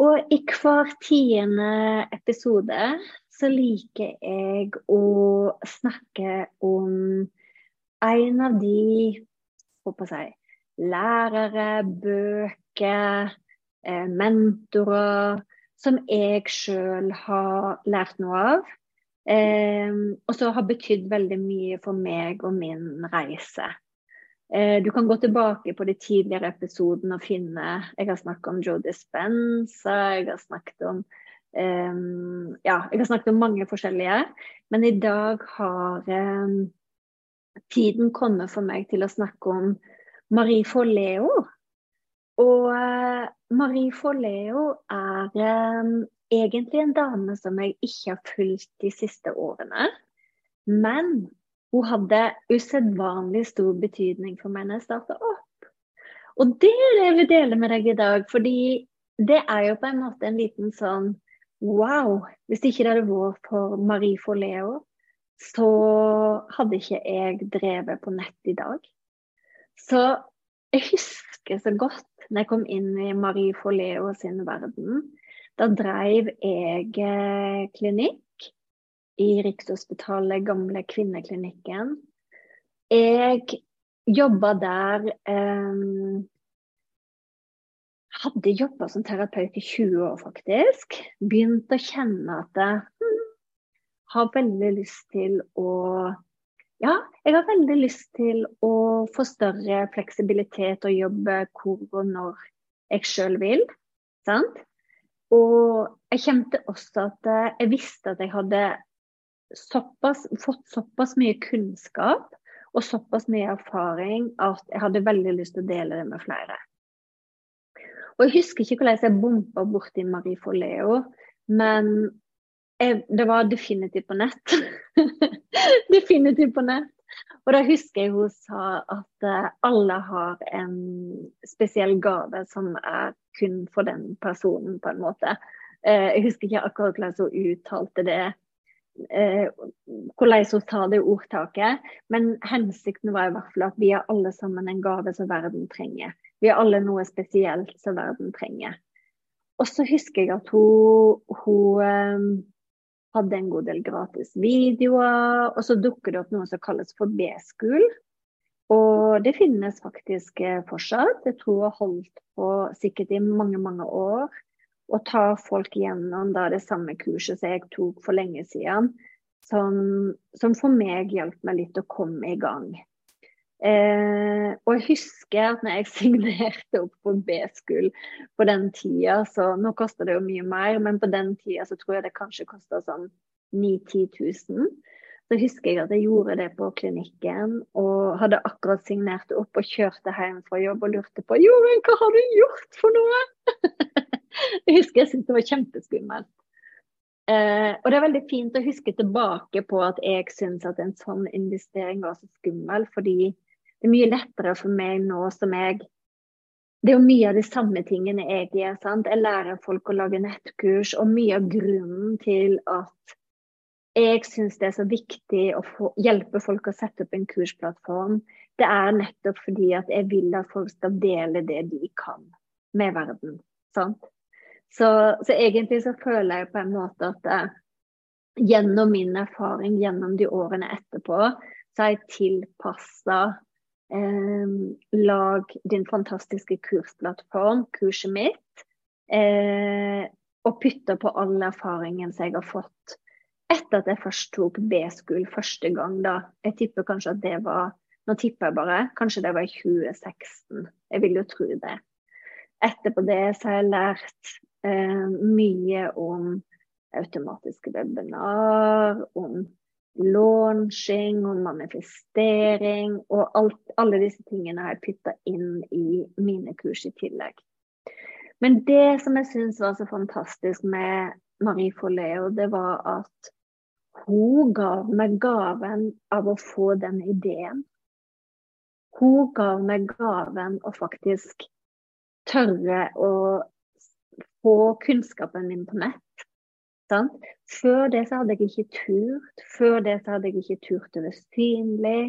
Og i hver tiende episode så liker jeg å snakke om en av de håper jeg, lærere, bøker, eh, mentorer som jeg sjøl har lært noe av. Eh, og som har betydd veldig mye for meg og min reise. Eh, du kan gå tilbake på de tidligere episodene og finne Jeg har snakket om Joe Dispenza, jeg har snakket om um, Ja, jeg har snakket om mange forskjellige. Men i dag har um, tiden kommet for meg til å snakke om Marie Forleo. Og uh, Marie Forleo er um, egentlig en dame som jeg ikke har fulgt de siste årene. Men hun hadde usedvanlig stor betydning for meg når jeg starta opp. Og det er det jeg vil dele med deg i dag, fordi det er jo på en måte en liten sånn Wow! Hvis ikke det hadde vært for Marie Forleo, så hadde ikke jeg drevet på nett i dag. Så jeg husker så godt når jeg kom inn i Marie Forleo sin verden. Da dreiv jeg eh, klinikk i Rikshospitalet, gamle kvinneklinikken. Jeg jobba der um, Hadde jobba som terapeut i 20 år, faktisk. Begynte å kjenne at jeg hm, har veldig lyst til å Ja, jeg har veldig lyst til å få større fleksibilitet og jobbe hvor og når jeg sjøl vil. Sant? Og jeg kjente også at jeg visste at jeg hadde såpass, fått såpass mye kunnskap og såpass mye erfaring at jeg hadde veldig lyst til å dele det med flere. Og Jeg husker ikke hvordan jeg bompa borti Marie Forleo, men jeg, det var definitivt på nett. definitivt på nett. Og da husker jeg hun sa at uh, alle har en spesiell gave som er kun for den personen, på en måte. Uh, jeg husker ikke akkurat hvordan hun uttalte det eh, hvordan hun sa det ordtaket. Men hensikten var i hvert fall at vi er alle sammen en gave som verden trenger. Vi er alle noe spesielt som verden trenger. Og så husker jeg at hun, hun eh, hadde en god del gratis videoer. Og så dukker det opp noe som kalles for B-school. Og det finnes faktisk eh, fortsatt. Jeg tror har holdt på sikkert i mange, mange år og ta folk gjennom da, det samme kurset som jeg tok for lenge siden, som, som for meg hjalp meg litt å komme i gang. Eh, og jeg husker at når jeg signerte opp på B-skull på den tida, så nå koster det jo mye mer, men på den tida så tror jeg det kanskje kosta sånn 9000-10 000. Så husker jeg at jeg gjorde det på klinikken og hadde akkurat signert opp og kjørte hjem fra jobb og lurte på Jorunn, hva har du gjort for noe? jeg husker jeg syntes det var kjempeskummelt. Eh, og det er veldig fint å huske tilbake på at jeg syns at en sånn investering var så skummel, fordi det er mye lettere for meg nå som jeg Det er jo mye av de samme tingene jeg gjør. sant? Jeg lærer folk å lage nettkurs, og mye av grunnen til at jeg syns det er så viktig å få, hjelpe folk å sette opp en kursplattform, det er nettopp fordi at jeg vil at folk skal dele det de kan med verden. Sant? Så, så, egentlig så føler jeg på en måte at eh, gjennom min erfaring gjennom de årene etterpå, så har jeg tilpassa eh, Lag din fantastiske kursplattform, kurset mitt, eh, og pytta på all erfaringen som jeg har fått etter at jeg først tok B-school første gang, da. Jeg tipper kanskje at det var Nå tipper jeg bare. Kanskje det var i 2016. Jeg vil jo tro det. Etterpå det så har jeg lært mye om automatiske webinar, om launching, om manifestering. Og alt, alle disse tingene har jeg putta inn i mine kurs i tillegg. Men det som jeg syns var så fantastisk med Marie Forleo, det var at hun gav meg gaven av å få den ideen. Hun gav meg gaven å faktisk tørre å få kunnskapen min på nett. Sant? Før det så hadde jeg ikke turt. Før det så hadde jeg ikke turt å være synlig.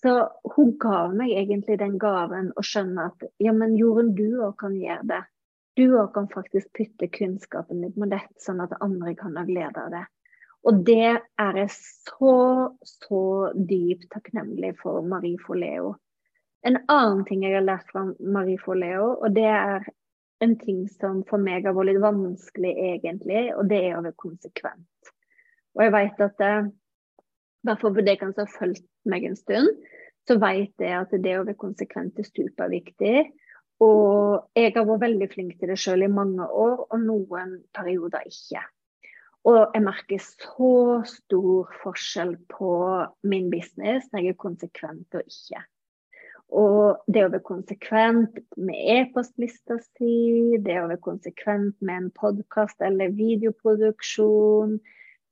Så hun ga meg egentlig den gaven å skjønne at ja, men Jorunn, du òg kan gjøre det. Du òg kan faktisk putte kunnskapen din på nett, sånn at andre kan ha glede av det. Og det er jeg så, så dypt takknemlig for Marie Forleo. En annen ting jeg har lært fra Marie Forleo, og det er en ting som for meg har vært litt vanskelig egentlig, og det er å være konsekvent. Og jeg vet at det, i hvert fall for dere som har fulgt meg en stund, så vet jeg at det å være konsekvent er superviktig. Og jeg har vært veldig flink til det sjøl i mange år, og noen perioder ikke. Og jeg merker så stor forskjell på min business når jeg er konsekvent og ikke. Og det å være konsekvent med e-postlista si, det å være konsekvent med en podkast eller videoproduksjon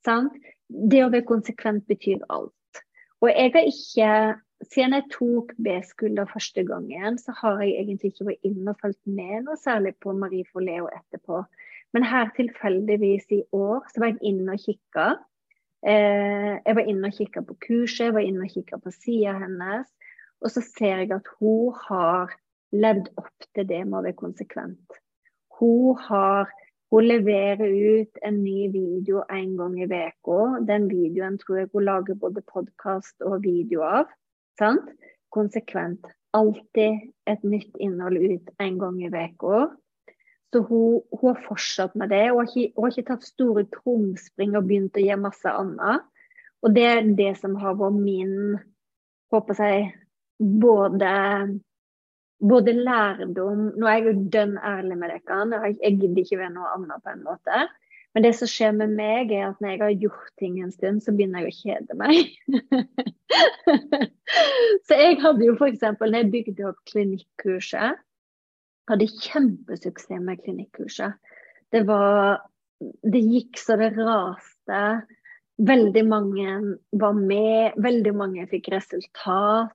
sant? Det å være konsekvent betyr alt. Og jeg har ikke Siden jeg tok B-skulder første gangen, så har jeg egentlig ikke vært inne og fulgt med noe særlig på Marie Forleo etterpå. Men her tilfeldigvis i år så var jeg inne og kikka. Eh, jeg var inne og kikka på kurset, jeg var inne og kikka på sida hennes. Og så ser jeg at hun har levd opp til det med å være konsekvent. Hun har hun leverer ut en ny video en gang i uka. Den videoen tror jeg hun lager både podkast og video av. Sant? Konsekvent. Alltid et nytt innhold ut en gang i uka. Så hun, hun, har fortsatt med det. Hun har, ikke, hun har ikke tatt store krumspring og begynt å gjøre masse annet. Og det er det som har vært min håper jeg, både, både lærdom Nå er jeg jo dønn ærlig med dere, jeg gidder ikke være noe annet på en måte. Men det som skjer med meg, er at når jeg har gjort ting en stund, så begynner jeg å kjede meg. så jeg hadde jo f.eks. når jeg bygde opp klinikkurset, hadde kjempesuksess med klinikkurset. Det var Det gikk så det raste. Veldig mange var med, veldig mange fikk resultat.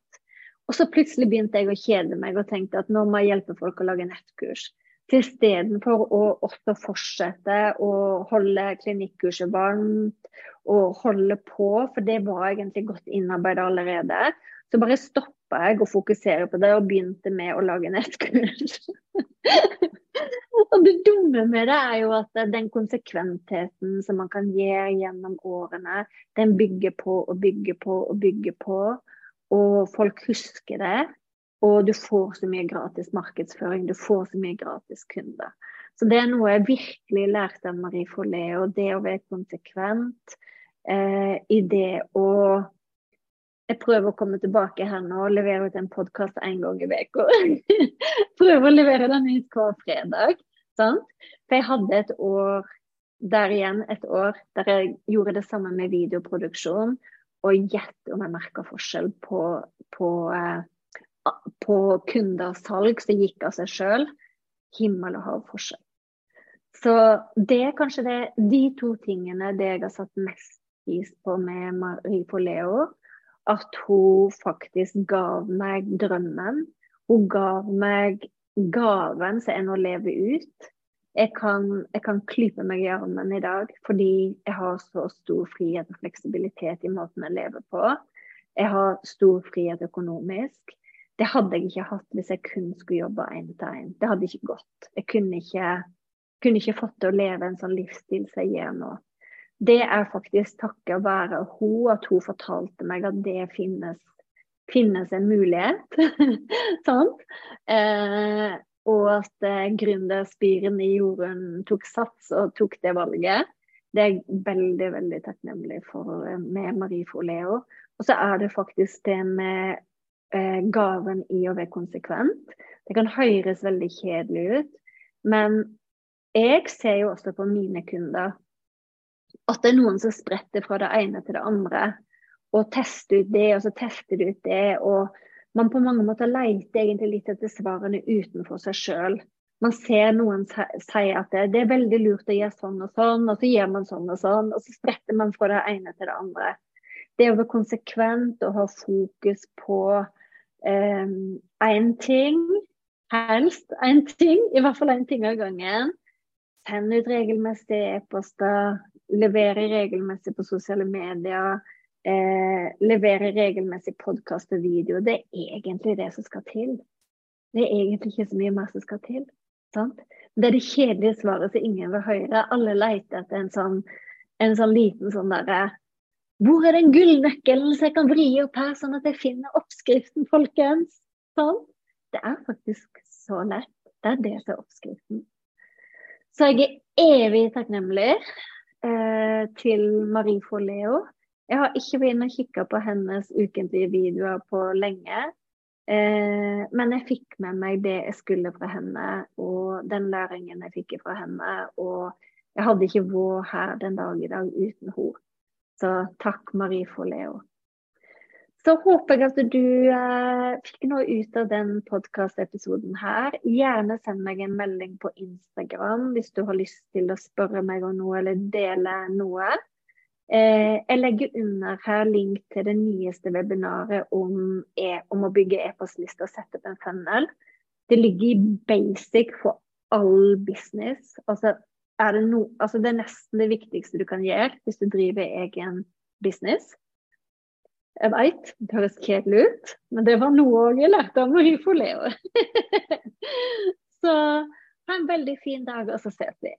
Og så plutselig begynte jeg å kjede meg og tenkte at nå må jeg hjelpe folk å lage nettkurs. Istedenfor å også fortsette å holde klinikkurset varmt og holde på, for det var egentlig godt innarbeidet allerede, så bare stoppa jeg å fokusere på det og begynte med å lage nettkurs. og det dumme med det er jo at den konsekventheten som man kan gjøre gjennom årene, den bygger på og bygger på og bygger på. Og folk husker det. Og du får så mye gratis markedsføring, du får så mye gratis kunder. Så det er noe jeg virkelig lærte av Marie og Det å være konsekvent eh, i det å jeg prøver å komme tilbake her nå og levere ut en podkast en gang i uka. prøver å levere den ut hver fredag. Sant? For jeg hadde et år der igjen, et år der jeg gjorde det samme med videoproduksjon. Og gjett om jeg merka forskjell på, på, eh, på kunder og salg som gikk av seg sjøl. Himmel og hav forskjell. Så det er kanskje det, de to tingene det jeg har satt mest pris på med Marie Poleo at hun faktisk gav meg drømmen. Hun gav meg gaven som er å leve ut. Jeg kan, jeg kan klype meg i armen i dag fordi jeg har så stor frihet og fleksibilitet i måten jeg lever på. Jeg har stor frihet økonomisk. Det hadde jeg ikke hatt hvis jeg kun skulle jobbe én til én. Det hadde ikke gått. Jeg kunne ikke kunne ikke fått til å leve en sånn livsstil som jeg gjør nå. Det er faktisk takket være hun at hun fortalte meg at det finnes, finnes en mulighet. sånn. Eh, og at eh, gründerspiren i Jorunn tok sats og tok det valget. Det er jeg veldig veldig takknemlig for eh, med Marie Foleo. Og så er det faktisk det med eh, gaven i å være konsekvent. Det kan høres veldig kjedelig ut, men jeg ser jo også på mine kunder at det er noen som spretter fra det ene til det andre. Og tester ut det, og så tester de ut det. Og man på mange måter leter egentlig litt etter svarene utenfor seg sjøl man ser noen si at det, det, er veldig lurt å gjøre sånn og sånn, og så gjør man sånn og sånn, og så spretter man fra det ene til det andre. Det å være konsekvent og ha fokus på én eh, ting, helst én ting, i hvert fall én ting av gangen. Send ut regelmessige e-poster, levere regelmessig på sosiale medier. Eh, levere regelmessig podkast og video. Det er egentlig det som skal til. Det er egentlig ikke så mye mer som skal til. Sant? Det er det kjedelige svaret som ingen vil høre. Alle leter etter en sånn, en sånn liten sånn derre Hvor er den gullnøkkelen så jeg kan vri opp her, sånn at jeg finner oppskriften, folkens? Sånn. Det er faktisk så lett. Det er det som er oppskriften. Så jeg er evig takknemlig eh, til Marie Foleo. Jeg har ikke vært inne og kikka på hennes ukentlige videoer på lenge. Eh, men jeg fikk med meg det jeg skulle fra henne, og den læringen jeg fikk fra henne. Og jeg hadde ikke vært her den dag i dag uten henne. Så takk, Marie for Leo. Så håper jeg at du eh, fikk noe ut av den podkastepisoden her. Gjerne send meg en melding på Instagram hvis du har lyst til å spørre meg om noe eller dele noe. Eh, jeg legger under her link til det nyeste webinaret om, e om å bygge e-postliste og sette opp en funnel. Det ligger i basic for all business. Altså, er det, no, altså det er nesten det viktigste du kan gjøre hvis du driver egen business. Jeg veit, det høres kjedelig ut, men det var noe jeg lærte av Marie Foleo. så ha en veldig fin dag, og så ses vi.